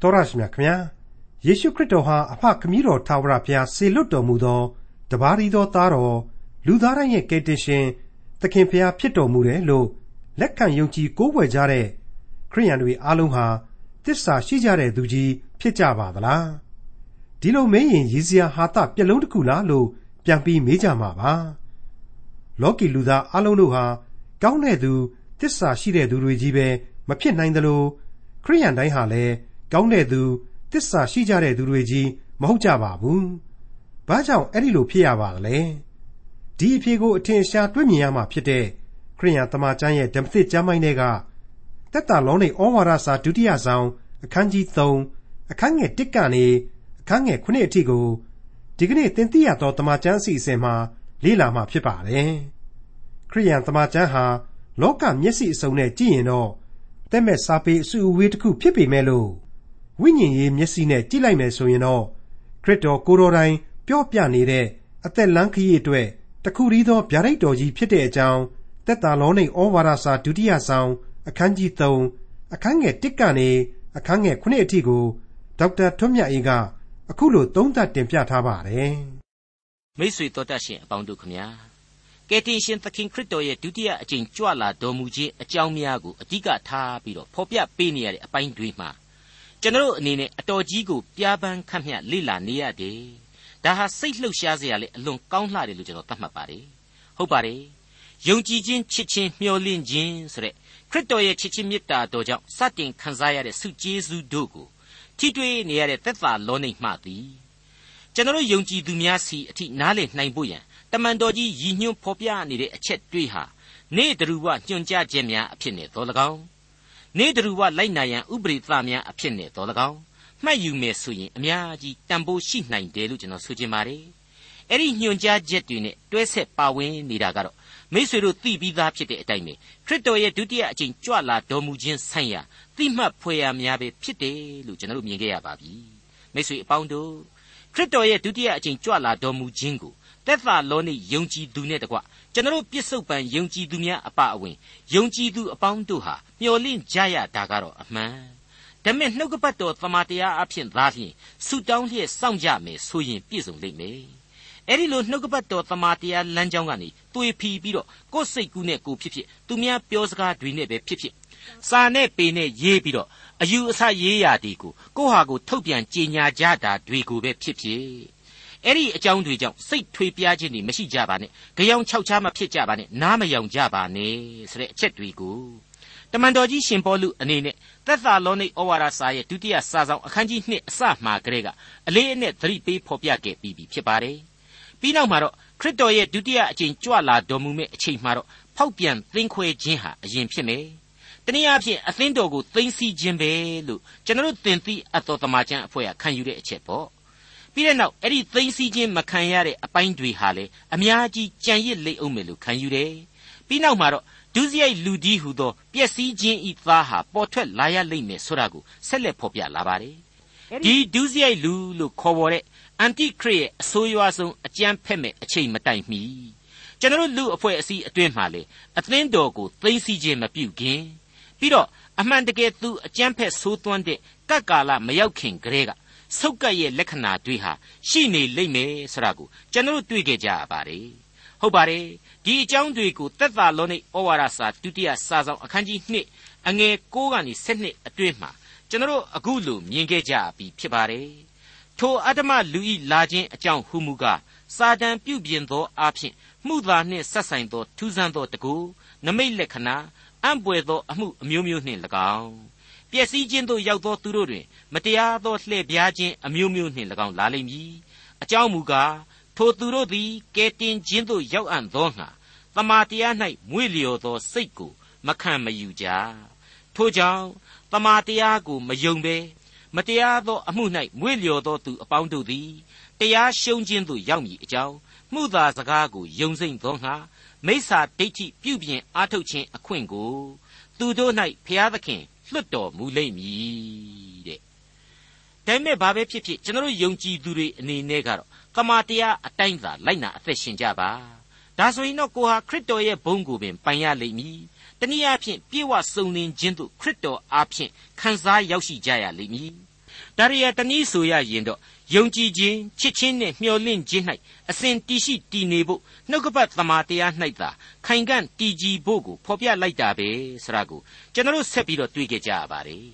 တော်ရရှိမြခင်ဗျာယေရှုခရစ်တော်ဟာအဖခမည်းတော်ထာဝရဘုရားဆေလွတ်တော်မူသောတပါးရီသောသားတော်လူသားတိုင်းရဲ့ကယ်တင်ရှင်သခင်ဘုရားဖြစ်တော်မူတယ်လို့လက်ခံယုံကြည်ကိုးကွယ်ကြတဲ့ခရိယန်တွေအားလုံးဟာတစ္ဆာရှိကြတဲ့သူကြီးဖြစ်ကြပါသလားဒီလိုမင်းရင်ရည်စရာဟာတပြက်လုံးတစ်ခုလားလို့ပြန်ပြီးမေးကြမှာပါလောကီလူသားအားလုံးတို့ဟာကောင်းတဲ့သူတစ္ဆာရှိတဲ့သူတွေကြီးပဲမဖြစ်နိုင်သလိုခရိယန်တိုင်းဟာလည်း ကောင်းတဲ့သူတစ္ဆာရှိကြတဲ့သူတွေကြီးမဟုတ်ကြပါဘူး။ဘာကြောင့်အဲ့ဒီလိုဖြစ်ရပါသလဲ။ဒီအဖြေကိုအထင်ရှားတွေ့မြင်ရမှာဖြစ်တဲ့ခရိယန်တမန်ကျမ်းရဲ့ဓမ္မသစ်ကျမ်းပိုင်းတွေကတက်တာလုံးနေဩဝါဒစာဒုတိယဆောင်အခန်းကြီး3အခန်းငယ်1ကနေအခန်းငယ်9အထိကိုဒီကနေ့သင်သိရသောတမန်ကျမ်းအစီအစဉ်မှာလေ့လာမှာဖြစ်ပါတယ်။ခရိယန်တမန်ကျမ်းဟာလောကမျက်စိအစုံနဲ့ကြည့်ရင်တော့တက်မဲ့စာပေအစုအဝေးတစ်ခုဖြစ်ပေမဲ့လို့ ဝိညာဉ်ရေးမျက်စိနဲ့ကြည့်လိုက်မယ်ဆိုရင်တော့ခရစ်တော်ကိုတော်တိုင်ပြောပြနေတဲ့အသက်လန်းခရီးအတွက်တခုတည်းသောဗျာဒိတ်တော်ကြီးဖြစ်တဲ့အကြောင်းတက်တာလောနေဩဝါဒစာဒုတိယဆောင်အခန်းကြီး3အခန်းငယ်1ကနေအခန်းငယ်9အထိကိုဒေါက်တာထွန်းမြတ်အေးကအခုလိုသုံးသပ်တင်ပြထားပါတယ်မိတ်ဆွေတော်တတ်ရှင်အပေါင်းတို့ခမညာကယ်တင်ရှင်သခင်ခရစ်တော်ရဲ့ဒုတိယအကြိမ်ကြွလာတော်မူခြင်းအကြောင်းများကိုအဓိကထားပြီးတော့ဖော်ပြပေးနေရတဲ့အပိုင်းတွေမှာ ကျွန်တော်အနေနဲ့အတော်ကြီးကိုပြားပန်းခတ်မြလေ့လာနေရတယ်။ဒါဟာစိတ်လှုပ်ရှားစရာလေအလွန်ကောင်းလှတယ်လို့ကျွန်တော်သတ်မှတ်ပါတယ်။ဟုတ်ပါတယ်။ယုံကြည်ခြင်းချစ်ခြင်းမျှော်လင့်ခြင်းဆိုတဲ့ခရစ်တော်ရဲ့ချစ်ခြင်းမေတ္တာတော်ကြောင့်စတင်ခံစားရတဲ့ဆုကျေးဇူးတို့ကိုထိတွေ့နေရတဲ့သက်သာလောနေမှသည်ကျွန်တော်ယုံကြည်သူများစီအထိနားလည်နိုင်ဖို့ရန်တမန်တော်ကြီးရည်ညွှန်းဖော်ပြနေတဲ့အချက်တွေဟာနေတရူဝညွှန်ကြားခြင်းများအဖြစ်နဲ့တော်၎င်း နေတရူဝလိုက်နာရန်ဥပရိသများအဖြစ်နဲ့တော်၎င်းမှတ်ယူမယ်ဆိုရင်အများကြီးတန်ဖိုးရှိနိုင်တယ်လို့ကျွန်တော်ဆိုချင်ပါတယ်အဲ့ဒီညွှန်ကြားချက်တွေနဲ့တွဲဆက်ပါဝင်နေတာကတော့မိษွေတို့သိပြီးသားဖြစ်တဲ့အတိုင်းပဲခရစ်တော်ရဲ့ဒုတိယအကြိမ်ကြွလာတော်မူခြင်းဆိုင်ရာသိမှတ်ဖွယ်ရာများပဲဖြစ်တယ်လို့ကျွန်တော်တို့မြင်ခဲ့ရပါပြီမိษွေအပေါင်းတို့ခရစ်တော်ရဲ့ဒုတိယအကြိမ်ကြွလာတော်မူခြင်းကိုသက်သာလောနိယုံကြည်သူနဲ့တကွကျွန်တော်ပြစ္ဆုတ်ပံယုံကြည်သူများအပအဝင်ယုံကြည်သူအပေါင်းတို့ဟာ မျှော်လင့်ကြရတာကတော့အမှန်ဒါမဲ့နှုတ်ကပတ်တော်သမာတရားအဖြစ်သာလျှင်ဆုတောင်းလျက်စောင့်ကြမယ်ဆိုရင်ပြည့်စုံလိမ့်မယ်အဲ့ဒီလိုနှုတ်ကပတ်တော်သမာတရားလမ်းကြောင်းကနေတွေးဖီပြီးတော့ကိုယ်စိတ်ကူးနဲ့ကိုဖြစ်ဖြစ်သူများပြောစကားတွေနဲ့ပဲဖြစ်ဖြစ်စာနဲ့ပေနဲ့ရေးပြီးတော့အယူအဆရေးရာတွေကိုကိုယ့်ဟာကိုထုတ်ပြန်ကြေညာကြတာတွေကိုပဲဖြစ်ဖြစ်အဲ့ဒီအကြောင်းတွေကြောင့်စိတ်ထွေးပြားခြင်းတွေမရှိကြပါနဲ့ကြောင်ခြောက်ချားမဖြစ်ကြပါနဲ့နားမယောင်ကြပါနဲ့ဆိုတဲ့အချက်တွေကို တမန်တော်ကြီးရှင်ပေါလုအနေနဲ့သက်သာလောနိဩဝါဒစာရဲ့ဒုတိယစာဆောင်အခန်းကြီး2အစမှာကလေးကအလေးအနက်သတိပေးဖော်ပြခဲ့ပြီးပြီဖြစ်ပါတယ်ပြီးနောက်မှာတော့ခရစ်တော်ရဲ့ဒုတိယအကြိမ်ကြွလာတော်မူမဲ့အချိန်မှာတော့ဖောက်ပြန်သင်းခွဲခြင်းဟာအရင်ဖြစ်မယ်တနည်းအားဖြင့်အသင်းတော်ကိုသိမ်းဆည်းခြင်းပဲလို့ကျွန်တော်တို့သင်သိအပ်တော်တမန်ကျမ်းအဖွဲ့ကခံယူတဲ့အချက်ပေါ့ ပြီးတဲ့နောက်အဲ့ဒီသိမ်းဆည်းခြင်းမခံရတဲ့အပိုင်းတွေဟာလေအများကြီးကြံရစ်လိမ့်အောင်မယ်လို့ခံယူတယ်ပြီးနောက်မှာတော့ဒုစရိုက်လူကြီးဟူသောပျက်စီးခြင်းဤသားဟာပေါ်ထွက်လာရလိမ့်မယ်ဆိုတာကိုဆက်လက်ဖော်ပြလာပါတယ်ဒီဒုစရိုက်လူလို့ခေါ်ပေါ်တဲ့အန်တိခရစ်ရဲ့အဆိုးရွားဆုံးအကြမ်းဖက်မဲ့အချိန်မတိုင်မီကျွန်တော်လူအဖွဲ့အစည်းအတွင်းမှာလေအသင်းတော်ကိုသိမ်းဆည်းခြင်းမပြုခင်ပြီးတော့အမှန်တကယ်သူအကြမ်းဖက်ဆိုးသွမ်းတဲ့ကတ်ကာလမရောက်ခင်ကတည်းက ဆုတ်ကပ်ရဲ့လက္ခဏာတွေဟာရှိနေလိမ့်မယ်ဆိုတာကိုကျွန်တော်တွေ့ခဲ့ကြရပါတယ်ဟုတ်ပါတယ်ဒီအကြောင်းတွေကိုသက်သာလုံးនៃဩဝါဒစာဒုတိယစာဆောင်အခန်းကြီး2အငယ်6ကနေ7အတွင်းမှာကျွန်တော်အခုလိုမြင်ခဲ့ကြပြီဖြစ်ပါတယ်ထိုအတ္တမလူဤလာခြင်းအကြောင်းဟုမူကားစာတန်ပြုပြင်သောအဖြစ်မှုသာနှင့်ဆက်ဆိုင်သောထူးဆန်းသောတကူနမိတ်လက္ခဏာအံ့ပွေသောအမှုအမျိုးမျိုးနှင့်၎င်း ပျက်စီးခြင်းသို့ရောက်သောသူတို့တွင်မတရားသောလှည့်ပြားခြင်းအမျိုးမျိုးနှင့်၎င်းလာလိမ့်မည်အကြောင်းမူကားထိုသူတို့သည်ကဲတင်ခြင်းသို့ရောက်အံ့သောငါတမာတရား၌မွေ့လျော်သောစိတ်ကိုမခံမယူကြထိုကြောင့်တမာတရားကိုမယုံဘဲမတရားသောအမှု၌မွေ့လျော်သောသူအပေါင်းတို့သည်တရားရှုံးခြင်းသို့ရောက်မည်အကြောင်းမှုသာစကားကိုယုံစိမ့်သောငါမိစ္ဆာဒိဋ္ဌိပြုပြင်အားထုတ်ခြင်းအခွင့်ကိုသူတို့၌ဖျားသခင် လွတ်တော်မူလိမ့်မည်တဲ့ဒါပေမဲ့ဘာပဲဖြစ်ဖြစ်ကျွန်တော်ယုံကြည်သူတွေအနေနဲ့ကတော့ကမာတရားအတိုင်းသာလိုက်နာအသက်ရှင်ကြပါဒါဆိုရင်တော့ကိုဟာခရစ်တော်ရဲ့ဘုန်းကိုပင်ပိုင်ရလိမ့်မည်တနည်းအားဖြင့်ပြေဝစုံလင်ခြင်းသို့ခရစ်တော်အားဖြင့်ခံစားရောက်ရှိကြရလိမ့်မည်ဒါရီယာတနည်းဆိုရရင်တော့ ယုံကြည်ခြင်းချစ်ချင်းနဲ့မျှော်လင့်ခြင်း၌အစဉ်တည်ရှိတည်နေဖို့နှုတ်ကပတ်သမာတရား၌သာခိုင်ကန့်တည်ကြည်ဖို့ကိုဖော်ပြလိုက်တာပဲဆိုတာကိုကျွန်တော်ဆက်ပြီးတော့တွေးကြကြရပါတယ်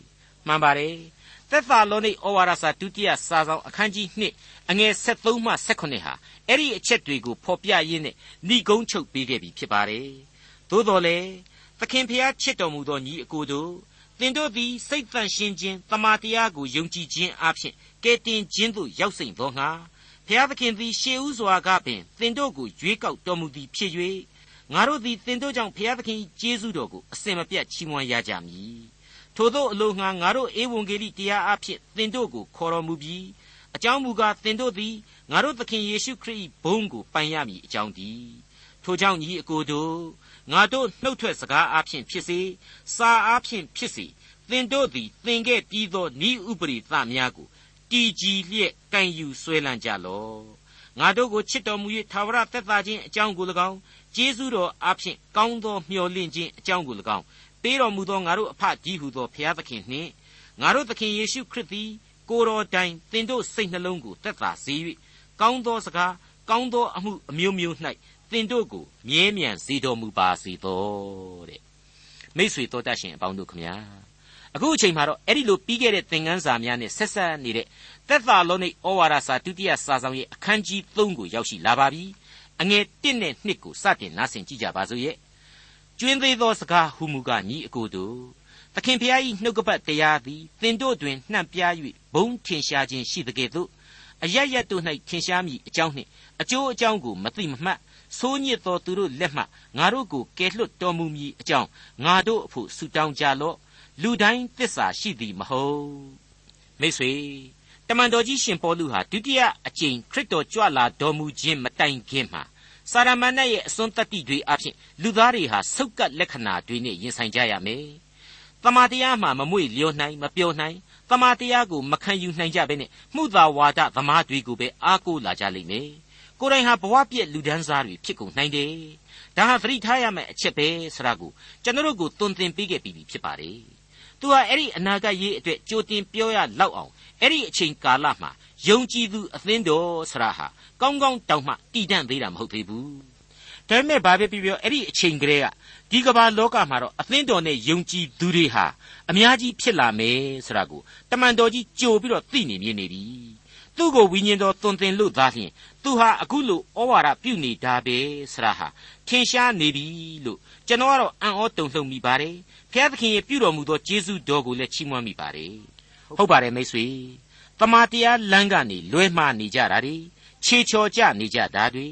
မှန်ပါတယ်သက်သာလောနိဩဝါဒစာဒုတိယစာဆောင်အခန်းကြီး2အငယ်73မှ78ဟာအဲ့ဒီအချက်တွေကိုဖော်ပြရင်းနဲ့ဏိကုံးချုပ်ပေးခဲ့ပြီဖြစ်ပါတယ်သို့တော်လေသခင်ဖျားချစ်တော်မူသောညီအကိုတို့ သင်တို့သည်စိတ်တန့်ရှင်းခြင်းတမာတရားကိုယုံကြည်ခြင်းအပြင်ကယ်တင်ခြင်းသို့ရောက်စိမ့်သောငါဖျားသခင်သည်ရှေးဥစွာကပင်သင်တို့ကိုရွေးကောက်တော်မူသည်ဖြစ်၍ငါတို့သည်သင်တို့ကြောင့်ဖျားသခင်ကျေးဇူးတော်ကိုအစင်မပြတ်ချီးမွမ်းရကြမည်ထို့သောအလိုငှာငါတို့ဧဝံဂေလိတရားအဖြစ်သင်တို့ကိုခေါ်တော်မူပြီးအကြောင်းမူကားသင်တို့သည်ငါတို့သခင်ယေရှုခရစ်ဘုန်းကိုပိုင်ရမည်အကြောင်းတည်းထို့ကြောင့်ညီအကိုတို့ ငါတို့နှုတ်ထွက်စကားအဖြစ်ဖြစ်စေစာအဖြစ်ဖြစ်စေသင်တို့သည်သင်ခဲ့ပြီးသောဤဥပရိသများကိုတည်ကြည်လျက်ကံယူဆွဲလန်းကြလော့ငါတို့ကိုချစ်တော်မူ၍သာဝရသက်သာခြင်းအကြောင်းကို၎င်းကျေးဇူးတော်အဖြစ်ကောင်းသောမျှော်လင့်ခြင်းအကြောင်းကို၎င်းပေးတော်မူသောငါတို့အဖကြီးဟုသောဘုရားသခင်နှင့်ငါတို့သခင်ယေရှုခရစ်သည်ကိုတော်တိုင်သင်တို့စိတ်နှလုံးကိုသက်သာစေ၍ကောင်းသောစကားကောင်းသောအမှုအမျိုးမျိုး၌ သင်တို့ကိုမြဲမြံစေတော်မူပါစေသောတဲ့မိษွေတော်တတ်ရှင်အပေါင်းတို့ခမညာအခုအချိန်မှာတော့အဲ့ဒီလိုပြီးခဲ့တဲ့သင်ခန်းစာများနဲ့ဆက်ဆက်နေတဲ့သက်သာလုံးនៃဩဝါဒစာဒုတိယစာဆောင်ရဲ့အခန်းကြီး3ကိုရောက်ရှိလာပါပြီအငယ်1နဲ့2ကိုစတင်နားဆင်ကြည့်ကြပါစို့ရဲ့ကျွင်းသေးသောစကားဟူမူကားညီအကိုတို့သခင်ဖျား၏နှုတ်ကပတ်တရားသည်သင်တို့တွင်နှံ့ပြား၍ဘုံထင်ရှားခြင်းရှိသကဲ့သို့အရရတို့၌ထင်ရှားမည်အကြောင်းနှင့်အကျိုးအကြောင်းကိုမသိမမှတ် ဆိုးညစ်သောသူတို့လက်မှငါတို့ကိုကယ်လွတ်တော်မူမည်အကြောင်းငါတို့အဖို့ဆုတောင်းကြလော့လူတိုင်းသစ္စာရှိသည်မဟုတ်မိတ်ဆွေတမန်တော်ကြီးရှင်ပေါလုဟာဒုတိယအကြိမ်ခရစ်တော်ကြွလာတော်မူခြင်းမတိုင်ခင်မှာစာရမဏေရဲ့အစွန်းတတ္တိတွေအဖြစ်လူသားတွေဟာဆုတ်ကပ်လက္ခဏာတွေနဲ့ရင်ဆိုင်ကြရမယ်။တမာတရားမှာမမွေ့လျော်နိုင်မပြောနိုင်တမာတရားကိုမခံယူနိုင်ကြဘဲနဲ့မှုသာဝါဒသမားတွေကိုပဲအားကိုးလာကြလိမ့်မယ်။ ကိုယ်တိုင်ဟာဘဝပြည့်လူဒန်းစားတွေဖြစ်ကုန်နိုင်တယ်။ဒါဟာသတိထားရမယ့်အချက်ပဲဆိုတာကိုကျွန်တော်တို့ကိုသွန်သင်ပေးခဲ့ပြီးဖြစ်ပါတယ်။သူဟာအဲ့ဒီအနာဂတ်ရေးအတွက်ကြိုတင်ပြောရလောက်အောင်အဲ့ဒီအချိန်ကာလမှာယုံကြည်သူအသင်းတော်ဆရာဟာကောင်းကောင်းတောင်မှတည်တံ့သေးတာမဟုတ်သေးဘူးဒါပေမဲ့ဘာပဲပြောပြောအဲ့ဒီအချိန်ကလေးကဒီကမ္ဘာလောကမှာတော့အသင်းတော်နဲ့ယုံကြည်သူတွေဟာအများကြီးဖြစ်လာမယ်ဆိုတာကိုတမန်တော်ကြီးကြိုပြီးတော့သိနေမြင်နေပြီ သူ့ကိုဝိညာဉ်တော်သွန်သင်လို့သားလျင်သူဟာအခုလိုဩဝါဒပြုနေတာပဲဆရာဟာထင်ရှားနေပြီလို့ကျွန်တော်ကတော့အံ့ဩတုန်လှုပ်မိပါတယ်ဘုရားသခင်ရဲ့ပြုတော်မူသောကျေးဇူးတော်ကိုလည်းချီးမွမ်းမိပါတယ်ဟုတ်ပါတယ်မိတ်ဆွေတမာတရားလမ်းကနေလွဲမှားနေကြတာတွေခြေချော်ကြနေကြတာတွေ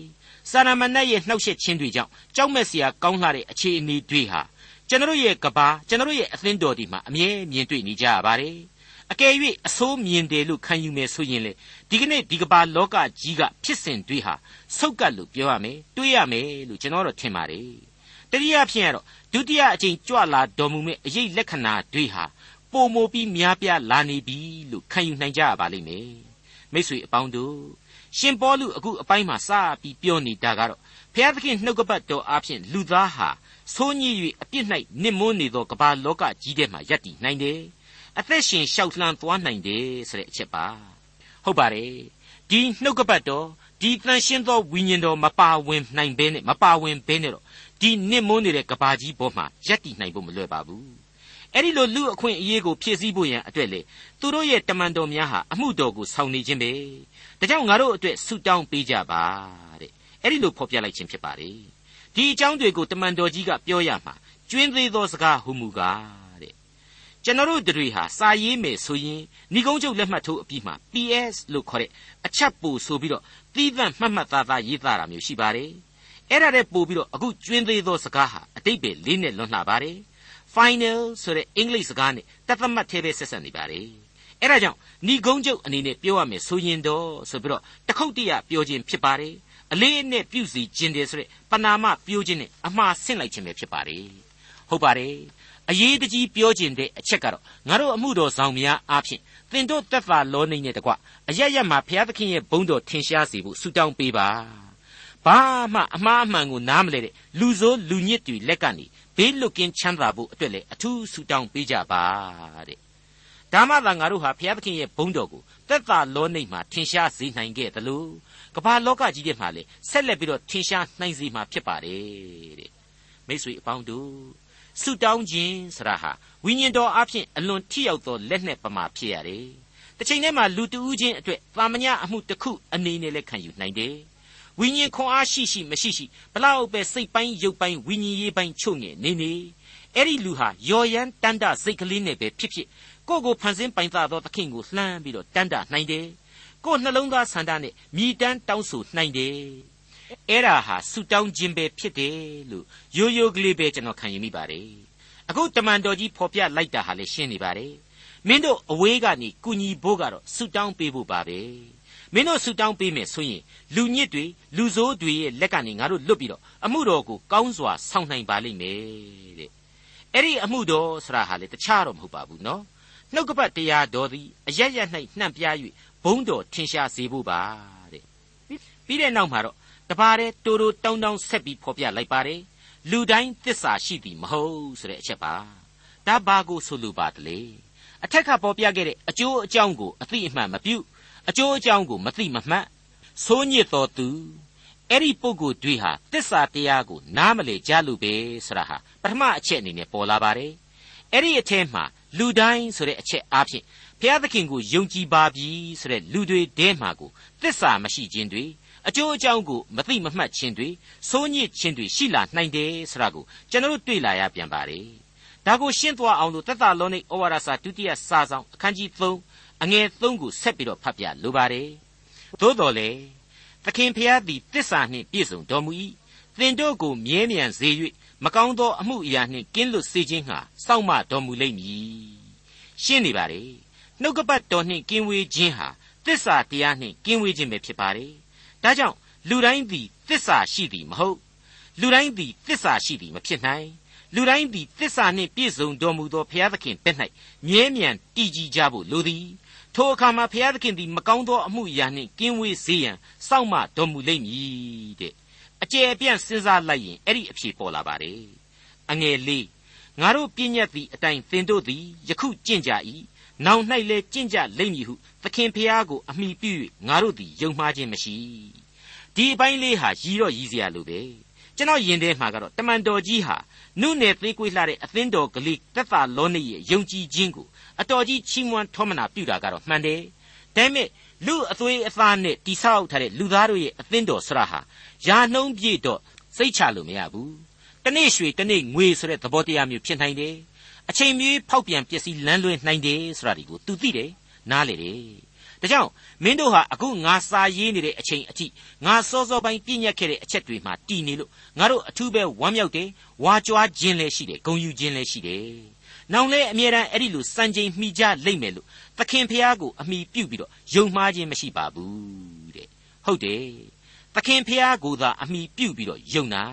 စာရမဏေရဲ့နှောက်ယှက်ခြင်းတွေကြောင့်ကြောက်မဲ့စရာကောင်းလှတဲ့အခြေအနေတွေဟာကျွန်တော်ရဲ့ကဘာကျွန်တော်ရဲ့အသင်းတော်ဒီမှာအမြဲမြင်တွေ့နေကြရပါတယ် အကယ်၍အဆိုးမြင်တယ်လို့ခံယူမယ်ဆိုရင်လေဒီကနေ့ဒီကဘာလောကကြီးကဖြစ်စဉ်တွေဟာဆုတ်ကတ်လို့ပြောရမယ်တွေးရမယ်လို့ကျွန်တော်တို့ထင်ပါတယ်တတိယဖြစ်ရတော့ဒုတိယအကြိမ်ကြွလာတော်မူမဲ့အရေးလက္ခဏာတွေဟာပုံမိုပြီးများပြားလာနေပြီလို့ခံယူနိုင်ကြရပါလိမ့်မယ်မိတ်ဆွေအပေါင်းတို့ရှင်ပေါလုအခုအပိုင်းမှာစပြီးပြောနေတာကတော့ဘုရားသခင်နှုတ်ကပတ်တော်အားဖြင့်လူသားဟာဆိုးညစ်၍အပြစ်၌နစ်မွန်းနေသောကမ္ဘာလောကကြီးထဲမှာယက်တည်နိုင်တယ် အသက်ရှင်လျှောက်လှမ်းသွားနိုင်တယ်ဆိုတဲ့အချက်ပါဟုတ်ပါတယ်ဒီနှုတ်ကပတ်တော်ဒီတန်ရှင်းသောဝိညာဉ်တော်မပါဝင်နိုင်ဘဲနဲ့မပါဝင်ဘဲနဲ့တော့ဒီနစ်မွန်းနေတဲ့ကဘာကြီးပေါ်မှာယက်တည်နိုင်ဖို့မလွယ်ပါဘူးအဲ့ဒီလိုလူအခွင့်အရေးကိုဖြည့်ဆည်းဖို့ရန်အတွက်လေသူတို့ရဲ့တမန်တော်များဟာအမှုတော်ကိုဆောင်နေခြင်းပဲဒါကြောင့်ငါတို့အတွက်ဆုတောင်းပေးကြပါတဲ့အဲ့ဒီလိုဖော်ပြလိုက်ခြင်းဖြစ်ပါလေဒီအကြောင်းတွေကိုတမန်တော်ကြီးကပြောရမှာကျွင်းသေးသောစကားဟူမူကားတဲ့ ကျွန်တော်တို့တွေဟာစာရေးမယ်ဆိုရင်ဏိကုံးချုပ်လက်မှတ်ထိုးအပြီးမှာ PS လို့ခေါ်တဲ့အချက်ပို့ဆိုပြီးတော့သီးသန့်မှတ်မှတ်သားသားရေးသားတာမျိုးရှိပါတယ်အဲ့ဒါတဲ့ပို့ပြီးတော့အခုကျွင်းသေးသောစကားဟာအတိတ်ပဲလေးနဲ့လွန်လှပါတယ် final ဆိုတဲ့အင်္ဂလိပ်စကားနဲ့တသမတ်သေးပဲဆက်ဆက်နေပါလေအဲ့ဒါကြောင့်ဏီကုန်းချုပ်အနေနဲ့ပြောရမယ်ဆိုရင်တော့ဆိုပြီးတော့တခုတ်တရပြောခြင်းဖြစ်ပါတယ်အလေးအနက်ပြုစီခြင်းတယ်ဆိုတဲ့ပနာမပြောခြင်းနဲ့အမှားဆင့်လိုက်ခြင်းပဲဖြစ်ပါတယ်ဟုတ်ပါတယ် အရေးတကြီးပြောခြင်းတဲ့အချက်ကတော့ငါတို့အမှုတော်ဆောင်များအားဖြင့်သင်တို့တက်တာလောနေနဲ့တကွအရရမှာဘုရားသခင်ရဲ့ဘုန်းတော်ထင်ရှားစေဖို့ဆုတောင်းပေးပါဘာမှအမှားအမှန်ကိုနားမလဲတဲ့လူဆိုးလူညစ်တွေလက်ကနေဘေးလွတ်ကင်းချမ်းသာဖို့အတွက်လည်းအထူးဆုတောင်းပေးကြပါတဲ့ဒါဒါမှသာငါတို့ဟာဘုရားသခင်ရဲ့ဘုန်းတော်ကိုသက်သာလောနိမ့်မှာထင်ရှားစေနိုင်ခဲ့သလိုကမ္ဘာလောကကြီးထဲမှာလည်းဆက်လက်ပြီးတော့ထင်ရှားနိုင်စေမှာဖြစ်ပါတယ်တဲ့မိတ်ဆွေအပေါင်းတို့ ဆုတောင်းခြင်းဆရာဟာဝိညာဉ်တော်အဖျင်အလွန်ထိရောက်သောလက်နဲ့ပမာဖြစ်ရတယ်တစ်ချိန်တည်းမှာလူတဦးချင်းအတွက်တာမညအမှုတစ်ခုအနေနဲ့လည်းခံယူနိုင်တယ်ဝိညာဉ်ခွန်အားရှိရှိမရှိရှိဘလောက်ပဲစိတ်ပိုင်းရုပ်ပိုင်းဝိညာဉ်ရေးပိုင်းချုပ်ငယ်နေနေအဲ့ဒီလူဟာယော်ရန်တန်တစိတ်ကလေးနဲ့ပဲဖြစ်ဖြစ်ကိုယ့်ကိုဖန်ဆင်းပိုင်သားသောသခင်ကိုလှမ်းပြီးတော့တန်တနိုင်တယ်ကိုယ်နှလုံးသားဆန္ဒနဲ့မြည်တမ်းတောင်းဆိုနိုင်တယ် အဲ့ဒါဟာဆူတောင်းခြင်းပဲဖြစ်တယ်လို့ရိုးရိုးကလေးပဲကျွန်တော်ခံယူမိပါတယ်အခုတမန်တော်ကြီးဖော်ပြလိုက်တာဟာလည်းရှင်းနေပါတယ်မင်းတို့အဝေးကနေကုညီဖို့ကတော့ဆူတောင်းပေးဖို့ပါပဲမင်းတို့ဆူတောင်းပေးမယ်ဆိုရင်လူညစ်တွေလူဆိုးတွေရဲ့လက်ကနေငါတို့လွတ်ပြီးတော့အမှုတော်ကိုကောင်းစွာဆောင်နိုင်ပါလိမ့်မယ်တဲ့အဲ့ဒီအမှုတော်ဆရာဟာလေတခြားတော့မဟုတ်ပါဘူးနော်နှုတ်ကပတ်တရားတော်သည်အရရ၌နှံ့ပြား၍ဘုံတော်ထင်ရှားစေဖို့ပါတဲ့ပြီးတဲ့နောက်မှာတော့ တပါးတဲ့တူတူတောင်းတောင်းဆက်ပြီးဖော်ပြလိုက်ပါတယ်လူတိုင်းသစ္စာရှိသည်မဟုတ်ဆိုတဲ့အချက်ပါဒါဘာကိုဆိုလိုပါတလေအထက်ကပေါ်ပြခဲ့တဲ့အကျိုးအကြောင်းကိုအသိအမှတ်မပြုအကျိုးအကြောင်းကိုမသိမမှတ်ဆိုးညစ်တော်သူအဲ့ဒီပုဂ္ဂိုလ်တွေဟာတစ္ဆာတရားကိုနားမလည်ကြလို့ပဲဆိုတာဟာပထမအချက်အနေနဲ့ပေါ်လာပါတယ်အဲ့ဒီအထဲမှာလူတိုင်းဆိုတဲ့အချက်အားဖြင့်ဘုရားသခင်ကိုယုံကြည်ပါပြီဆိုတဲ့လူတွေတဲမှာကိုတစ္ဆာမရှိခြင်းတွေ အကျိုးအကြောင်းကိုမသိမမှတ်ခြင်းတွေစိုးညစ်ခြင်းတွေရှိလာနိုင်တယ်ဆိုတာကိုကျွန်တော်တို့တွေ့လာရပြန်ပါတယ်ဒါကိုရှင်းသွားအောင်လို့တသလောနိဩဝါဒစာဒုတိယစာဆောင်အခန်းကြီး3အငယ်3ကိုဆက်ပြီးတော့ဖတ်ပြလိုပါတယ်သို့တော်လေသခင်ဖျားသည်တစ္ဆာနှင့်ပြည့်စုံတော်မူ၏သင်တို့ကိုမြဲမြံစေ၍မကောင်းသောအမှုအရာနှင့်ကင်းလွတ်စေခြင်းဟာစောင့်မတော်မူလိမ့်မည်ရှင်းနေပါလေနှုတ်ကပတ်တော်နှင့်ကင်းဝေးခြင်းဟာတစ္ဆာတရားနှင့်ကင်းဝေးခြင်းပဲဖြစ်ပါတယ် ဒါကြောင့်လူတိုင်းသည်တစ္ဆာရှိသည်မဟုတ်လူတိုင်းသည်တစ္ဆာရှိသည်မဖြစ်နိုင်လူတိုင်းသည်တစ္ဆာနှင့်ပြည့်စုံတော်မူသောဘုရားသခင်ဘက်၌မြဲမြံတည်ကြည်ကြဖို့လိုသည်ထိုအခါမှာဘုရားသခင်သည်မကောင်းသောအမှုအရာနှင့်ကင်းဝေးစေရန်စောင့်မတော်မူလိမ့်မည်တဲ့အကျယ်အပြန့်စဉ်းစားလိုက်ရင်အဲ့ဒီအဖြေပေါ်လာပါတယ်အငယ်လေးငါတို့ပြည့်ညတ်သည့်အတိုင်းသင်တို့သည်ယခုကျင့်ကြ၏ နောင်၌လည်းကျင့်ကြလိမ့်မည်ဟုသခင်ဖျားကိုအမိပြု၍ငါတို့သည်ယုံမှားခြင်းမရှိဒီအပိုင်းလေးဟာရည်တော့ရည်စရာလိုပဲကျွန်တော်ယင်ထဲမှာကတော့တမန်တော်ကြီးဟာနုနယ်သေးကွေးလှတဲ့အသင်းတော်ကလေးသက်သာလောနေရဲ့ယုံကြည်ခြင်းကိုအတော်ကြီးချီးမွမ်းထောမနာပြုတာကတော့မှန်တယ်ဒါပေမဲ့လူအသွေးအသားနဲ့တိဆောက်ထားတဲ့လူသားတို့ရဲ့အသင်းတော်ဆရာဟာယာနှုံးပြည့်တော့စိတ်ချလို့မရဘူးတနေ့ရွှေတနေ့ငွေဆိုတဲ့သဘောတရားမျိုးဖြစ်နိုင်တယ် အချိန်မြေးဖောက်ပြန်ပျက်စီးလန်းလွဲနိုင်တယ်ဆိုတာဒီကို तू သိတယ်နားလေတယ်ဒါကြောင့်မင်းတို့ဟာအခုငါစာရေးနေတဲ့အချိန်အထိငါစောစောပိုင်းပြည့်ညက်ခဲ့တဲ့အချက်တွေမှာတည်နေလို့ငါတို့အထူးပဲဝမ်းမြောက်တယ်ဝါကြွားခြင်းလည်းရှိတယ်ဂုဏ်ယူခြင်းလည်းရှိတယ်နောင်လဲအမြဲတမ်းအဲ့ဒီလိုစံချိန်မှီကြလိမ့်မယ်လို့သခင်ဖျားကိုအမိပြုတ်ပြီးတော့ယုံမှားခြင်းမရှိပါဘူးတဲ့ဟုတ်တယ်သခင်ဖျားကိုသာအမိပြုတ်ပြီးတော့ယုံတာ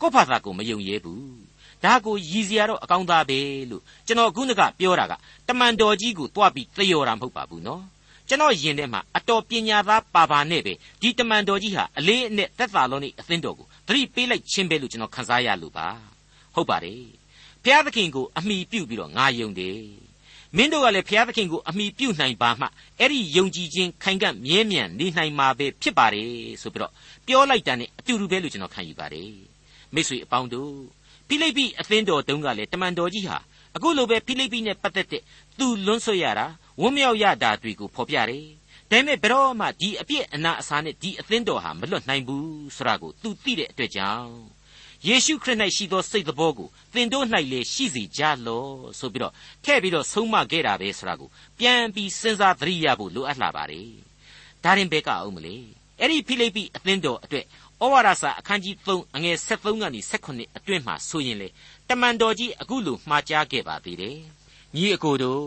ကိုယ့်ဘာသာကိုမယုံရဲဘူး ဒါကိုရည်စရာတော့အကောင်းသားပဲလို့ကျွန်တော်ခုနကပြောတာကတမန်တော်ကြီးကိုတွားပြီးသရော်တာမဟုတ်ပါဘူးနော်ကျွန်တော်ယင်ထဲမှာအတော်ပညာသားပါပါနဲ့ပဲဒီတမန်တော်ကြီးဟာအလေးအနက်သက်သာလုံးနေအသင်းတော်ကိုသတိပေးလိုက်ခြင်းပဲလို့ကျွန်တော်ခန်းစားရလို့ပါဟုတ်ပါတယ်ဘုရားသခင်ကိုအမိပြုတ်ပြီးတော့ငါယုံတယ်မင်းတို့ကလည်းဘုရားသခင်ကိုအမိပြုတ်နိုင်ပါမှအဲ့ဒီယုံကြည်ခြင်းခိုင်ကန့်မြဲမြံနေနိုင်မှာပဲဖြစ်ပါတယ်ဆိုပြီးတော့ပြောလိုက်တာနဲ့အတူတူပဲလို့ကျွန်တော်ခံယူပါတယ်မိတ်ဆွေအပေါင်းတို့ ဖိလိပ္ပိအသင်းတော်တုန်းကလည်းတမန်တော်ကြီးဟာအခုလိုပဲဖိလိပ္ပိနဲ့ပတ်သက်တဲ့သူလွန်းဆွရတာဝမ်းမြောက်ရတာတွေကိုဖော်ပြတယ်ဒါပေမဲ့ဘယ်တော့မှဒီအပြစ်အနာအဆာနဲ့ဒီအသင်းတော်ဟာမလွတ်နိုင်ဘူးဆိုတာကိုသူသိတဲ့အတွက်ကြောင့်ယေရှုခရစ်၌ရှိသောစိတ်တော်ကိုသင်တို့၌လည်းရှိစေကြလောဆိုပြီးတော့ထည့်ပြီးတော့ဆုံးမခဲ့တာပဲဆိုတာကိုပြန်ပြီးစဉ်းစားသတိရဖို့လိုအပ်လာပါတယ်ဒါရင်ဘဲကအောင်မလဲအဲ့ဒီဖိလိပ္ပိအသင်းတော်အတွက် ဩဝါဒစာအခန်းကြီး3အငယ်73ကနေ78အတွင်းမှာဆိုရင်လေတမန်တော်ကြီးအခုလိုမှားကြားခဲ့ပါသေးတယ်ညီအကိုတို့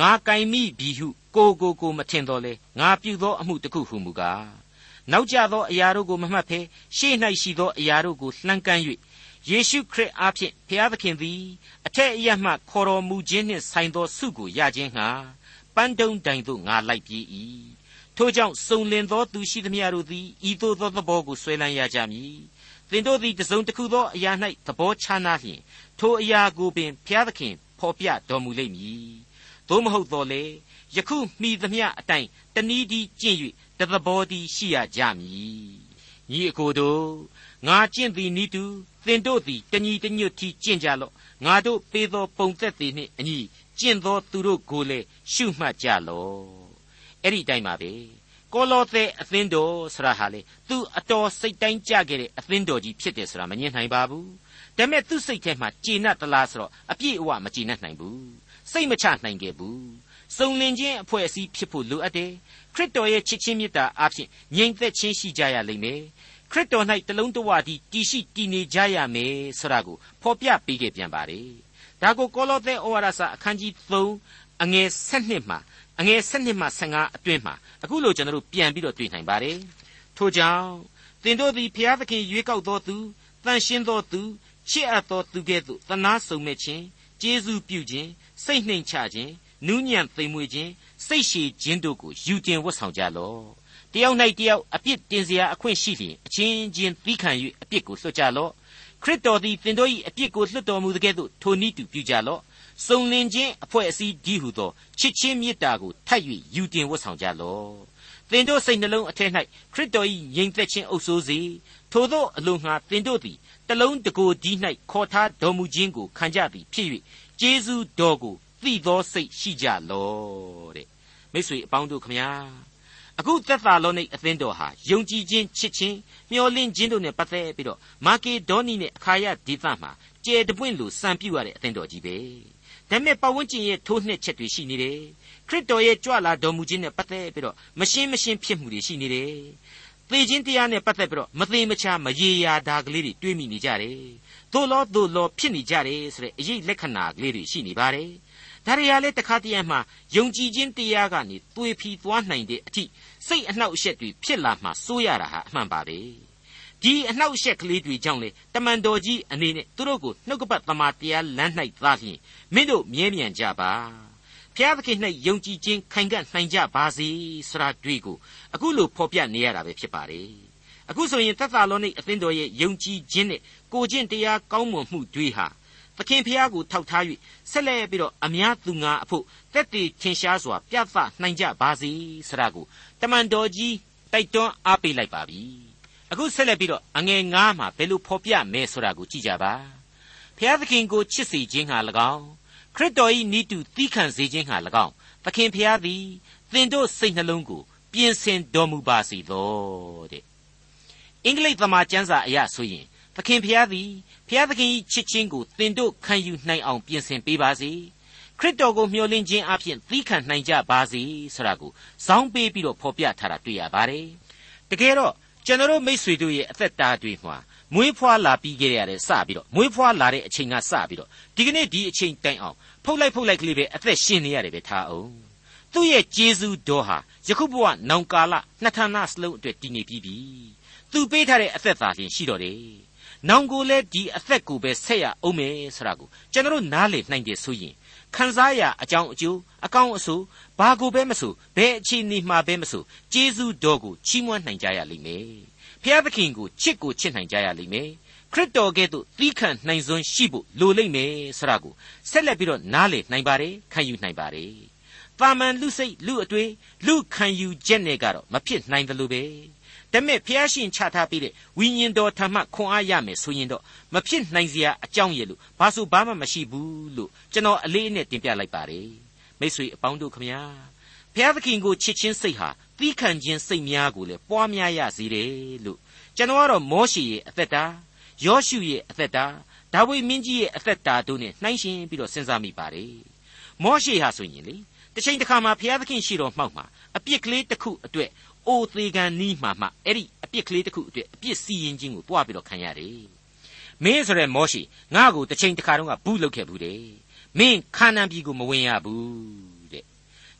ငါကင်မိပြီဟုကိုကိုကိုမထင်တော်လေငါပြုသောအမှုတစ်ခုဟုမူကားနောက်ကျသောအရာတို့ကိုမမှတ်ဖဲရှေ့၌ရှိသောအရာတို့ကိုလှမ်းကမ်း၍ယေရှုခရစ်အားဖြင့်ဘုရားသခင်သည်အထက်အရမှခေါ်တော်မူခြင်းနှင့်ဆိုင်သောဆုကိုရခြင်းငှာပန်းတုံးတိုင်သို့ငါလိုက်ပြေး၏ ထိုကြောင့်စုံလင်သောသူရှိသမျှတို့သည်ဤသို့သောသဘောကိုဆွဲလန်းရကြမည်သင်တို့သည်တစုံတစ်ခုသောအရာ၌သဘောချနာလျင်ထိုအရာကိုပင်ဘုရားသခင်ဖော်ပြတော်မူလိမ့်မည်သို့မဟုတ်တော့လေယခုမိသမျှအတိုင်းတနည်းဒီကျင့်၍တသဘောဒီရှိရကြမည်ညီအကိုတို့ငါကျင့်သည်နိတူသင်တို့သည်တညီတညွတ်တီကျင့်ကြလော့ငါတို့ပေးသောပုံသက်သည်နှင့်အညီကျင့်သောသူတို့ကိုလည်းရှုမှတ်ကြလော့ အဲ့ဒီတိုင်းပါပဲကောလောသဲအသင်းတော်ဆရာဟာလေသူအတော်စိတ်တိုင်းကြခဲ့တဲ့အသင်းတော်ကြီးဖြစ်တယ်ဆိုတာမငြင်းနိုင်ပါဘူးဒါပေမဲ့သူ့စိတ်ထဲမှာကျေနပ်သလားဆိုတော့အပြည့်အဝမကျေနပ်နိုင်ဘူးစိတ်မချနိုင်ခဲ့ဘူးစုံလင်ခြင်းအဖွဲ့အစည်းဖြစ်ဖို့လိုအပ်တယ်ခရစ်တော်ရဲ့ချစ်ချင်းမေတ္တာအဖြစ်ငြိမ်သက်ခြင်းရှိကြရလိမ့်မယ်ခရစ်တော်၌တလုံးတဝတည်းတည်ရှိတည်နေကြရမယ်ဆိုတာကိုဖော်ပြပေးခဲ့ပြန်ပါတယ်ဒါကိုကောလောသဲဩဝါဒစာအခန်းကြီး3အငယ်7မှာ အငယ်7မှ15အတွင်းမှာအခုလိုကျွန်တော်တို့ပြန်ပြီးတော့တွေ့နိုင်ပါတယ်ထို့ကြောင့်သင်တို့သည်ဖျားသခင်ရွေးကောက်တော်သူတန်ရှင်းတော်သူချစ်အပ်သောသူကဲ့သို့သနာဆုံမဲ့ခြင်းကျေးဇူးပြုခြင်းစိတ်နှိမ်ချခြင်းနူးညံ့သိမ်မွေ့ခြင်းစိတ်ရှည်ခြင်းတို့ကိုယူတင်ဝတ်ဆောင်ကြလော့တယောက်၌တယောက်အပြစ်တင်စရာအခွင့်ရှိလျင်အချင်းချင်းသီးခံ၍အပြစ်ကိုလွှတ်ကြလော့ ခရစ်တော်သည်သင်တို့၏အပြစ်ကိုလွှတ်တော်မူတဲ့ကဲ့သို့ထိုနည်းတူပြုကြလော့စုံလင်ခြင်းအဖွဲ့အစည်းဒီဟုသောချစ်ချင်းမေတ္တာကိုထပ်၍ယူတင်ဝတ်ဆောင်ကြလော့သင်တို့စိတ်နှလုံးအထက်၌ခရစ်တော်၏ယိမ်သက်ခြင်းအုပ်ဆိုးစေထိုသောအလိုငှာသင်တို့သည်တလုံးတကိုဒီ၌ခေါ်ထားတော်မူခြင်းကိုခံကြသည်ဖြစ်၍ကျေးဇူးတော်ကိုသိသောစိတ်ရှိကြလော့တဲ့မိတ်ဆွေအပေါင်းတို့ခမညာ အခုသက်သာလောနိတ်အသင်းတော်ဟာယုံကြည်ခြင်းချစ်ခြင်းမျှော်လင့်ခြင်းတို့နဲ့ပတ်သက်ပြီးတော့မာကေဒေါနီနဲ့အခါယဒေသမှာကျဲတပွင့်လိုစံပြရတဲ့အသင်းတော်ကြီးပဲဒါပေမဲ့ပတ်ဝန်းကျင်ရဲ့ထိုးနှက်ချက်တွေရှိနေတယ်ခရစ်တော်ရဲ့ကြွလာတော်မူခြင်းနဲ့ပတ်သက်ပြီးတော့မရှင်းမရှင်းဖြစ်မှုတွေရှိနေတယ်သေခြင်းတရားနဲ့ပတ်သက်ပြီးတော့မသေးမချာမရေရာတာကလေးတွေတွေးမိနေကြတယ်သို့လောသို့လောဖြစ်နေကြတယ်ဆိုတဲ့အရေးလက္ခဏာကလေးတွေရှိနေပါတယ် ဒါရီယာလည်းတခါတည်းမှာယုံကြည်ခြင်းတရားကနေသွေဖီသွားနိုင်တဲ့အထိစိတ်အနှောက်အယှက်တွေဖြစ်လာမှစိုးရတာဟာအမှန်ပါပဲဒီအနှောက်အယှက်ကလေးတွေကြောင့်လေတမန်တော်ကြီးအနေနဲ့သူတို့ကိုနှုတ်ကပတ်သမာတရားလမ်း၌သားဖြင့်မင်းတို့မြဲမြံကြပါဖျားသခင်၌ယုံကြည်ခြင်းခိုင်ကန့်နိုင်ကြပါစေဆရာတွေ့ကိုအခုလိုဖော်ပြနေရတာပဲဖြစ်ပါတယ်အခုဆိုရင်သက်သာလောနိအသင်းတော်ရဲ့ယုံကြည်ခြင်းနဲ့ကိုကျင့်တရားကောင်းမွန်မှုတွေဟာ သခင်ဖျားကိုထောက်ထား၍ဆက်လက်ပြီးတော့အများသူငါအဖို့တက်တည်ထင်ရှားစွာ ပြသနိုင်ကြပါစေဆရာကိုတမန်တော်ကြီးတိုက်တွန်းအားပေးလိုက်ပါပြီအခုဆက်လက်ပြီးတော့အငယ်9မှာဘယ်လိုဖော်ပြမယ်ဆိုတာကိုကြည့်ကြပါဖျားသခင်ကိုချစ်စေခြင်းဟာ၎င်းခရစ်တော်၏နိတုသီးခံစေခြင်းဟာ၎င်းသခင်ဖျားသည်သင်တို့စိတ်နှလုံးကို ပြင်ဆင်တော်မူပါစေသောတဲ့အင်္ဂလိပ်သမာကျမ်းစာအရဆိုရင် သခင်ဖျားသည်ဖျားသခင်၏ချစ်ခြင်းကိုသင်တို့ခံယူနိုင်အောင်ပြင်ဆင်ပေးပါစေခရစ်တော်ကိုမျှော်လင့်ခြင်းအပြင်သီးခံနိုင်ကြပါစေဆိုတာကိုဇောင်းပေးပြီးတော့ဖော်ပြထားတာတွေ့ရပါတယ်တကယ်တော့ကျွန်တော်မိษွေတို့ရဲ့အသက်တာတွေမှာမွေးဖွားလာပြီးကြရတဲ့စပြီးတော့မွေးဖွားလာတဲ့အချိန်ကစပြီးတော့ဒီကနေ့ဒီအချိန်တိုင်အောင်ဖုတ်လိုက်ဖုတ်လိုက်ကလေးပဲအသက်ရှင်နေရတယ်ပဲထားအောင်သူ့ရဲ့ဂျေဇူးတော်ဟာယခုဘဝနောင်ကာလနှစ်ဌာနစလုံးအတွက်တည်နေပြီးပြီသူပေးထားတဲ့အသက်သာရှင်ရှိတော့တယ် နောင်ကိုလည်းဒီအသက်ကိုပဲဆက်ရအောင်မယ်ဆိုတာကိုကျွန်တော်နားလေနိုင်တယ်ဆိုရင်ခံစားရအကြောင်းအကျိုးအကောင်းအဆိုးဘာကိုပဲမဆိုဘယ်အခြေအနေမှာပဲမဆိုကျေးဇူးတော်ကိုချီးမွမ်းနိုင်ကြရလိမ့်မယ်ဖျားသခင်ကိုချစ်ကိုချစ်နိုင်ကြရလိမ့်မယ်ခရစ်တော်ကဲ့သို့သီးခံနိုင်စွမ်းရှိဖို့လိုလိမ့်မယ်ဆိုတာကိုဆက်လက်ပြီးတော့နားလေနိုင်ပါတယ်ခံယူနိုင်ပါတယ်ပါမန်လူစိတ်လူအတွေ့လူခံယူချက်နဲ့ကတော့မဖြစ်နိုင်တယ်လို့ပဲ ဒါပေမဲ့ဖျားရှင်ချထားပေးတဲ့ဝိညာဉ်တော်ထံမှခွန်အားရမယ်ဆိုရင်တော့မဖြစ်နိုင်စရာအကြောင်းရဲ့လို့ဘာလို့ဘာမှမရှိဘူးလို့ကျွန်တော်အလေးအနက်တင်ပြလိုက်ပါတယ်မိတ်ဆွေအပေါင်းတို့ခမညာဘုရားသခင်ကိုချစ်ချင်းစိတ်ဟာသီးခံခြင်းစိတ်များကိုလည်းပွားများရစေတယ်လို့ကျွန်တော်ကတော့မောရှေရဲ့အသက်တာယောရှုရဲ့အသက်တာဒါဝိမင်းကြီးရဲ့အသက်တာတို့နဲ့နှိုင်းယှဉ်ပြီးတော့စဉ်းစားမိပါတယ်မောရှေဟာဆိုရင်လေတစ်ချိန်တစ်ခါမှာဘုရားသခင်ရှိတော်မှောက်မှာအပြစ်ကလေးတစ်ခုအတွက် အိုသေးကန်နီးမှမှအဲ့ဒီအပြစ်ကလေးတစ်ခုအတွက်အပြစ်စီရင်ခြင်းကိုတွားပြီးတော့ခံရတယ်မင်းဆိုရဲမောရှိငါ့ကိုတစ်ချိန်တစ်ခါတုန်းကဘူးလုပ်ခဲ့ဘူးတဲ့မင်းခါနန်ပြည်ကိုမဝင်ရဘူးတဲ့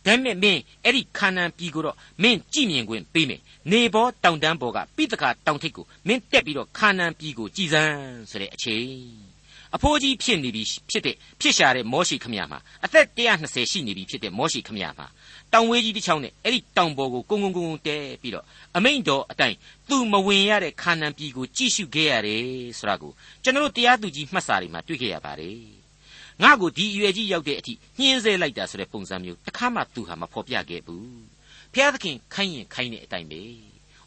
ဒါမဲ့မင်းအဲ့ဒီခါနန်ပြည်ကိုတော့မင်းကြည်မြင်ခွင့်ပေးမယ်နေဘောတောင်တန်းပေါ်ကပိတကာတောင်ထိပ်ကိုမင်းတက်ပြီးတော့ခါနန်ပြည်ကိုကြည်စမ်းဆိုတဲ့အချိန် အဖိုးကြီးဖြစ်နေပြီဖြစ်တဲ့ဖြစ်ရှာတဲ့မောရှိခမရမှာအသက်120ရှိနေပြီဖြစ်တဲ့မောရှိခမရမှာတောင်ဝေးကြီးတစ်ချောင်းနဲ့အဲ့ဒီတောင်ပေါ်ကိုကုန်းကုန်းကုန်းတဲပြီးတော့အမိန်တော်အတိုင်းသူမဝင်ရတဲ့ခါနန်ပြည်ကိုကြည့်ရှုခဲ့ရတယ်ဆိုတာကိုကျွန်တော်တို့တရားသူကြီးမှတ်စာတွေမှာတွေ့ခဲ့ရပါတယ်ငါ့ကိုဒီအရွယ်ကြီးရောက်တဲ့အထိညှင်းဆဲလိုက်တာဆိုတဲ့ပုံစံမျိုးတခါမှသူဟာမဖော်ပြခဲ့ဘူးဖျားသခင်ခိုင်းရင်ခိုင်းတဲ့အတိုင်းပဲ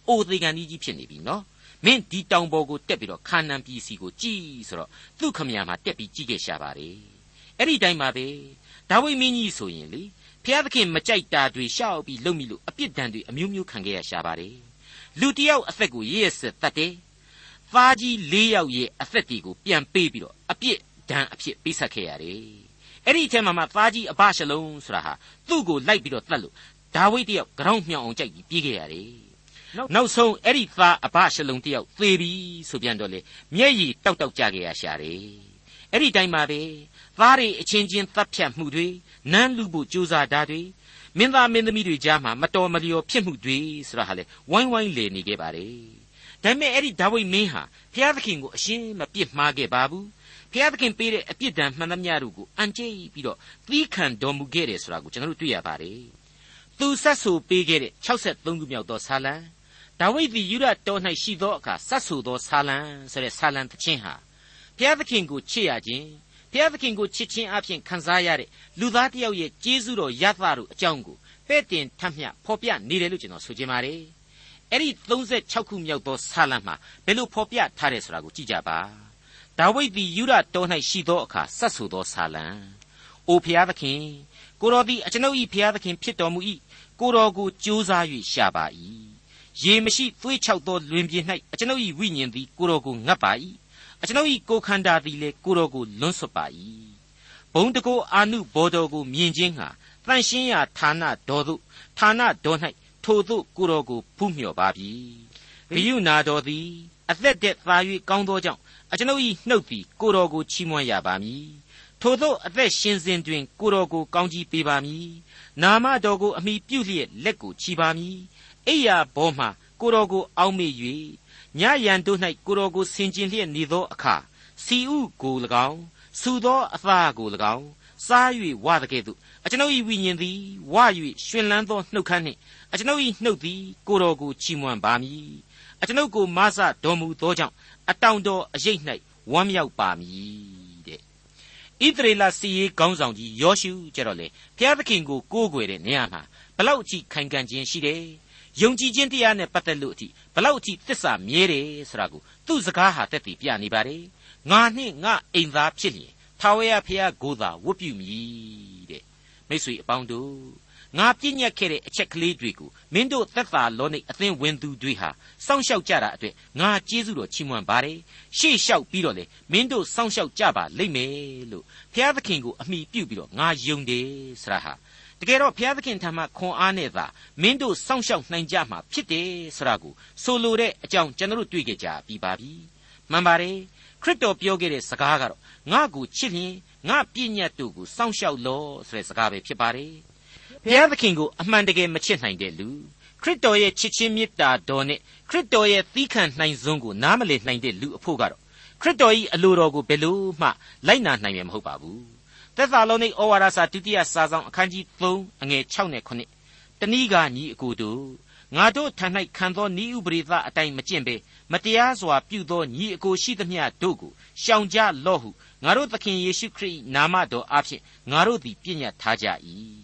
အိုသေကန်ကြီးဖြစ်နေပြီနော် မင်းဒီတောင်ပေါ်ကိုတက်ပြီးတော့ခါနန်ပြည်စီကိုကြည်ဆိုတော့သူ့ခမရမှာတက်ပြီးကြည့်ခဲ့ရှာပါတယ်အဲ့ဒီတိုင်းပါပဲဒါဝိမင်းကြီးဆိုရင်လေဖျားသခင်မကြိုက်တာတွေရှောက်ပြီးလုံမိလို့အပြစ်ဒဏ်တွေအမျိုးမျိုးခံခဲ့ရရှာပါတယ်လူတယောက်အသက်ကိုရရဆက်တတ်တယ်သားကြီး၄ယောက်ရဲ့အသက်တွေကိုပြန်ပေးပြီးတော့အပြစ်ဒဏ်အဖြစ်ပေးဆက်ခဲ့ရတယ်အဲ့ဒီအချိန်မှာမှသားကြီးအဘရှလုံဆိုတာဟာသူ့ကိုလိုက်ပြီးတော့တတ်လို့ဒါဝိဒ်တယောက်ကြောင်မြောင်အောင်ကြိုက်ပြီးပြေးခဲ့ရတယ် နောက်ဆုံးအဲ့ဒီသားအဘရှလုံတယောက်သေပြီဆိုပြန်တော့လေမျက်ရည်တောက်တောက်ကြခဲ့ရရှာတယ်အဲ့ဒီတိုင်းမှာပဲသားတွေအချင်းချင်းတပ်ဖြတ်မှုတွေနန်းလူဖို့ကြိုးစားတာတွေမင်းသားမင်းသမီးတွေကြားမှာမတော်မလျော်ဖြစ်မှုတွေဆိုတာဟာလေဝိုင်းဝိုင်းလေနေခဲ့ပါတယ်ဒါပေမဲ့အဲ့ဒီဒါဝိဒ်မင်းဟာဘုရားသခင်ကိုအရှင်းမပြစ်မှားခဲ့ပါဘူးဘုရားသခင်ပေးတဲ့အပြစ်ဒဏ်မှန်သမျှတို့ကိုအံကျိပြီးတော့သီးခံတော်မူခဲ့တယ်ဆိုတာကိုကျွန်တော်တို့တွေ့ရပါတယ်သူဆက်ဆူပေးခဲ့တဲ့63ခုမြောက်သောဆာလံ ဒါဝိဒ်သည်ယူရတော်၌ရှိသောအခါဆက်ဆူသောဆာလံဆိုတဲ့ဆာလံသချင်းဟာဘုရားသခင်ကိုချစ်ရခြင်းဘုရားသခင်ကိုချစ်ခြင်းအပြင်ခံစားရတဲ့လူသားတစ်ယောက်ရဲ့ကျေးဇူးတော်ရသတို့အကြောင်းကိုပဲ့တင်ထပ်မျှဖော်ပြနေတယ်လို့ကျွန်တော်ဆိုချင်ပါတယ်အဲ့ဒီ36ခုမြောက်သောဆာလံမှာဘယ်လိုဖော်ပြထားတယ်ဆိုတာကိုကြည့်ကြပါဒါဝိဒ်သည်ယူရတော်၌ရှိသောအခါဆက်ဆူသောဆာလံအိုဖျားသခင်ကိုတော်သည်အကျွန်ုပ်၏ဖျားသခင်ဖြစ်တော်မူ၏ကိုတော်ကိုကြိုးစား၍ရှာပါ၏ ရေမရှိသွေးချောက်သောလွင်ပြင်၌အကျွန်ုပ်၏ဝိညာဉ်သည်ကိုတော်ကိုငတ်ပါ၏အကျွန်ုပ်၏ကိုခန္ဓာသည်လည်းကိုတော်ကိုလွန်းဆွတ်ပါ၏ဘုံတကိုအာနုဘော်တော်ကိုမြင်ခြင်းဟာတန်ရှင်းရာဌာနတော်သို့ဌာနတော်၌ထိုသို့ကိုတော်ကိုဖူးမြော်ပါပြီဂယုနာတော်သည်အသက်တဲ့သာ၍ကောင်းသောကြောင့်အကျွန်ုပ်၏နှုတ်သည်ကိုတော်ကိုချီးမွမ်းရပါမည်ထို့သောအသက်ရှင်စဉ်တွင်ကိုတော်ကိုကောင်းကြီးပေးပါမည်နာမတော်ကိုအမိပြုလျက်လက်ကိုချီပါမည် အိယာဘောမှကိုတော်ကိုအောက်မေ့၍ညရန်တို့၌ကိုတော်ကိုဆင်ကျင်လျက်နေသောအခါစီဥကို၎င်းစူသောအသားကို၎င်းစား၍ဝါတကဲ့သို့အကျွန်ုပ်၏ဝိညာဉ်သည်ဝ၍ရှင်လန်းသောနှုတ်ခမ်းနှင့်အကျွန်ုပ်၏နှုတ်သည်ကိုတော်ကိုချီးမွမ်းပါမည်အကျွန်ုပ်ကိုမဆတော်မူသောကြောင့်အတောင်တော်အရေး၌ဝမ်းမြောက်ပါမည်တဲ့ဣသရေလစီရေးခေါင်းဆောင်ကြီးယောရှုကျတော့လေဘုရားသခင်ကိုကိုးကွယ်တဲ့နေရာမှာဘလောက်အထိခိုင်ခံ့ခြင်းရှိတယ် ယုံကြည်ခြင်းတရားနဲ့ပတ်သက်လို့အထိဘလောက်အထိသစ္စာမြဲတယ်ဆိုတာကိုသူ့စကားဟာတက်တည်ပြနေပါတယ်ငါနှင့်ငါအိမ်သားဖြစ်လျင်ထာဝရဘုရားကိုသာဝတ်ပြုမည်တဲ့မိတ်ဆွေအပေါင်းတို့ငါပြည့်ညက်ခဲ့တဲ့အချက်ကလေးတွေကိုမင်းတို့သက်သာလောနိအသင်းဝင်သူတွေဟာစောင့်ရှောက်ကြတာအတွက်ငါကျေးဇူးတော်ချီးမွမ်းပါတယ်ရှေ့လျှောက်ပြီးတော့လေမင်းတို့စောင့်ရှောက်ကြပါလိမ့်မယ်လို့ဘုရားသခင်ကိုအမိပြုပြီးတော့ငါယုံတယ်ဆရာဟာ တကယ်တော့ဘုရားသခင်ထံမှခွန်အားနဲ့သာမင်းတို့စောင့်ရှောက်နိုင်ကြမှာဖြစ်တယ်ဆိုတာကိုဆိုလိုတဲ့အကြောင်းကျွန်တော်တို့တွေ့ကြကြပြီးပါပြီမှန်ပါတယ်ခရစ်တော်ပြောခဲ့တဲ့စကားကတော့ငါ့ကိုချစ်ရင်ငါပြည့်ညတ်တို့ကိုစောင့်ရှောက်လောဆိုတဲ့စကားပဲဖြစ်ပါတယ်ဘုရားသခင်ကိုအမှန်တကယ်မချစ်နိုင်တဲ့လူခရစ်တော်ရဲ့ချစ်ချင်းမေတ္တာတော်နဲ့ခရစ်တော်ရဲ့သီးခံနိုင်စွမ်းကိုနားမလည်နိုင်တဲ့လူအဖို့ကတော့ခရစ်တော်၏အလိုတော်ကိုဘယ်လို့မှလိုက်နာနိုင်မှာမဟုတ်ပါဘူး သက်သာလုံးនៃဩဝါဒစာဒုတိယစာဆောင်အခန်းကြီး3အငယ်6နဲ့9တဏီကညီအကိုတို့ငါတို့ထံ၌ခံသောဤဥပရိသအတိုင်းမကျင့်ပေမတရားစွာပြုသောညီအကိုရှိသမျှတို့ကိုရှောင်ကြလော့ဟုငါတို့သခင်ယေရှုခရစ်နာမတော်အဖျင်ငါတို့သည်ပြည့်ညတ်ထားကြ၏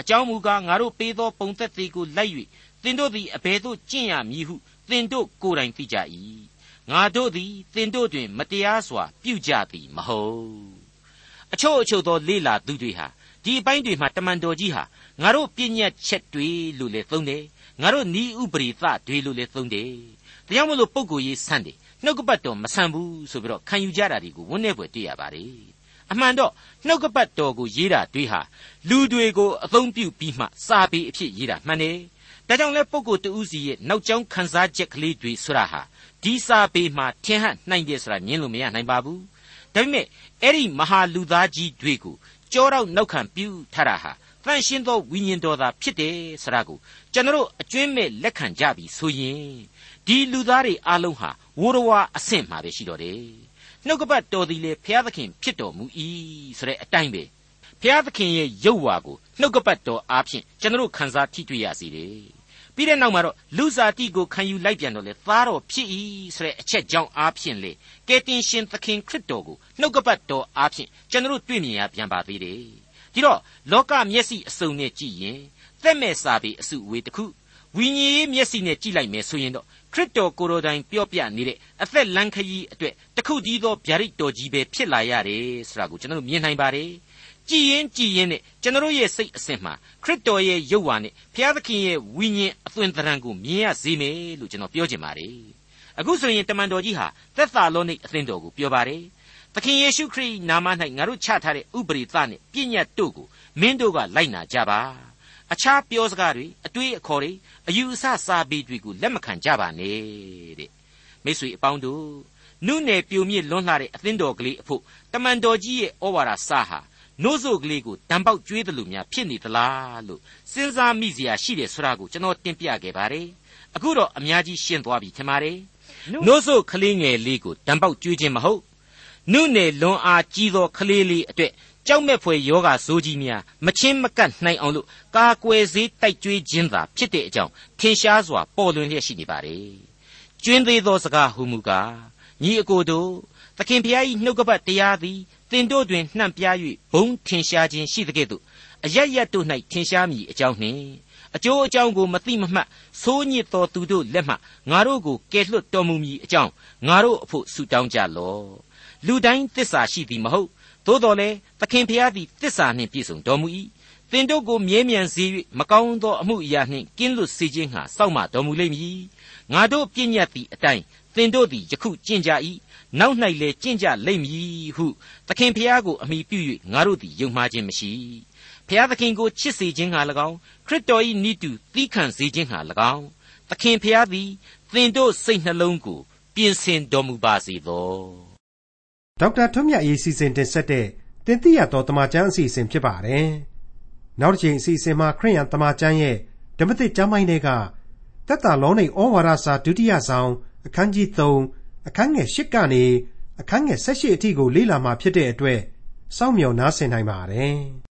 အကြောင်းမူကားငါတို့ပေးသောပုံသက်သေးကိုလိုက်၍သင်တို့သည်အဘယ်သို့ကျင့်ရမည်ဟုသင်တို့ကိုယ်တိုင်သိကြ၏ငါတို့သည်သင်တို့တွင် မတရားစွာပြုကြသည်မဟုတ် အချို့အချို့သောလေလာသူတွေဟာဒီအပိုင်းတွေမှာတမန်တော်ကြီးဟာငါတို့ပြည့်ညတ်ချက်တွေလို့လည်းသုံးတယ်ငါတို့ဤဥပရိသတွေလို့လည်းသုံးတယ်ဒါကြောင့်မလို့ပုံကိုရေးဆန်းတယ်နှုတ်ကပတ်တော်မဆန်ဘူးဆိုပြီးတော့ခံယူကြတာတွေကိုဝန်းနေပွဲတွေ့ရပါတယ်အမှန်တော့နှုတ်ကပတ်တော်ကိုရေးတာတွေဟာလူတွေကိုအသုံးပြုပြီးမှစာပေအဖြစ်ရေးတာမှန်တယ်ဒါကြောင့်လဲပုဂ္ဂိုလ်တဦးစီရဲ့နောက်ကျောင်းခန်းစားချက်ကလေးတွေဆိုတာဟာဒီစာပေမှာထင်ဟပ်နိုင်တယ်ဆိုတာမြင်လို့မရနိုင်ပါဘူး ဒါပေမဲ့အဲ့ဒီမဟာလူသားကြီးတွေကိုကြောတော့နောက်ခံပြုထားတာဟာတန်ရှင်းသောဝိညာဉ်တော်သာဖြစ်တယ်ဆိုတာကိုကျွန်တော်အကျွင်းမဲ့လက်ခံကြပြီဆိုရင်ဒီလူသားတွေအလုံးဟာဝိုးတော်ဝါအဆင့်မှာပဲရှိတော့တယ်နှုတ်ကပတ်တော်သည်လေဘုရားသခင်ဖြစ်တော်မူ၏ဆိုတဲ့အတိုင်းပဲဘုရားသခင်ရဲ့ရုပ်ဝါကိုနှုတ်ကပတ်တော်အားဖြင့်ကျွန်တော်ခန်းစားထိတွေ့ရစေတယ်ဘ ပြီးတဲ့နောက်မှာတော့လူစားတိကိုခံယူလိုက်ပြန်တော့လေသားတော်ဖြစ်၏ဆိုတဲ့အချက်ကြောင့်အားဖြင့်လေကယ်တင်ရှင်သခင်ခရစ်တော်ကိုနှုတ်ကပတ်တော်အားဖြင့်ကျွန်တော်တို့တွေ့မြင်ရပြန်ပါသေးတယ်ဒီတော့လောကမျက်စိအစုံနဲ့ကြည့်ရင်သက်မဲ့စာပေအစုအဝေးတစ်ခုဝိညာဉ်ရေးမျက်စိနဲ့ကြည့်လိုက်မယ်ဆိုရင်တော့ခရစ်တော်ကိုယ်တော်တိုင်ပြောပြနေတဲ့အသက်လန်းခရီးအတွက်တခုတည်းသောဗျာဒိတ်တော်ကြီးပဲဖြစ်လာရတယ်ဆိုတာကိုကျွန်တော်တို့မြင်နိုင်ပါတယ် ကြည်ရင်ကြည်ရင်နဲ့ကျွန်တော်ရဲ့စိတ်အစဉ်မှာခရစ်တော်ရဲ့ရုပ်ဝါနဲ့ဘုရားသခင်ရဲ့ဝိညာဉ်အသွင်သဏ္ဍာန်ကိုမြင်ရစေမယ်လို့ကျွန်တော်ပြောချင်ပါတယ်အခုဆိုရင်တမန်တော်ကြီးဟာသက်သာလောနိအသင်းတော်ကိုပြောပါတယ်သခင်ယေရှုခရစ်နာမ၌ငါတို့ချထားတဲ့ဥပရိသနဲ့ပြည့်ညတ်တို့ကိုမင်းတို့ကလိုက်နာကြပါအခြားပြောစကားတွေအတွေးအခေါ်တွေအယူအဆစာပေတွေကိုလက်မခံကြပါနဲ့တဲ့မိတ်ဆွေအပေါင်းတို့နုနယ်ပြိုမြစ်လွန်းလှတဲ့အသင်းတော်ကလေးအဖို့တမန်တော်ကြီးရဲ့ဩဝါဒစာဟာ နို့စို့ကလေးကိုတံပေါက်ကျွေးတယ်လို့များဖြစ်နေသလားလို့စဉ်းစားမိစရာရှိတယ်ဆိုတာကိုကျွန်တော်တင်ပြခဲ့ပါတယ်အခုတော့အများကြီးရှင်းသွားပြီထင်ပါတယ်နို့စို့ကလေးငယ်လေးကိုတံပေါက်ကျွေးခြင်းမဟုတ်နုနယ်လွန်အားကြီးသောကလေးလေးအတွက်ကြောက်မဲ့ဖွယ်ယောဂါဆိုးကြီးများမချင်းမကတ်နိုင်အောင်လို့ကာကွယ်စေးတိုက်ကြွေးခြင်းသာဖြစ်တဲ့အကြောင်းထင်ရှားစွာပေါ်လွင်လျက်ရှိနေပါတယ်။ကျွင်းသေးသောစကားဟူမူကားညီအကိုတို့သခင်ဖျား၏နှုတ်ကပတ်တရားသည် သင်တို့တွင်နှံ့ပြား၍ဘုံထင်ရှားခြင်းရှိသကဲ့သို့အရရတို့၌ထင်ရှားမည်အကြောင်းနှင့်အကျိုးအကြောင်းကိုမသိမမှတ်ဆိုးညစ်သောသူတို့လက်မှငါတို့ကိုကယ်လွတ်တော်မူမည်အကြောင်းငါတို့အဖို့ဆုတောင်းကြလော့လူတိုင်းသစ္စာရှိသည်မဟုတ်သို့တော်လည်းသခင်ဖျားသည်သစ္စာနှင့်ပြည့်စုံတော်မူ၏သင်တို့ကိုမြဲမြံစေ၍မကောင်းသောအမှုအရာနှင့်ကင်းလွတ်စေခြင်းဟာစောင့်မတော်မူလိမ့်မည်ငါတို့ပြည့်ညတ်သည့်အတိုင်းသင်တို့သည်ယခုကျင့်ကြ၏ နောက်၌လည်းကျင့်ကြလိမ့်မည်ဟုသခင်ဖျားကိုအမိပြု၍ငါတို့သည်ယုံမှားခြင်းမရှိဖျားသခင်ကိုချစ်စေခြင်းဟာ၎င်းခရစ်တော်၏နိတုသီးခံစေခြင်းဟာ၎င်းသခင်ဖျားသည်သင်တို့စိတ်နှလုံးကို ပြင်ဆင်တော်မူပါစေသောဒေါက်တာထွန်းမြတ်ရေးစီစဉ်တင်ဆက်တဲ့တင်ပြတော်တမချန်းအစီအစဉ်ဖြစ်ပါတယ်နောက်တစ်ချိန်အစီအစဉ်မှာခရိယန်တမချန်းရဲ့ဓမ္မသစ်ကျမ်းပိုင်းတွေကသက်တာလောနေဩဝါဒစာဒုတိယဆောင်အခန်းကြီး3 အခန်းငယ်8ကနေအခန်းငယ်18အထိကို လေ့လာမှာဖြစ်တဲ့အတွက် စောင့်မျှော်နားဆင်နိုင်ပါတယ်။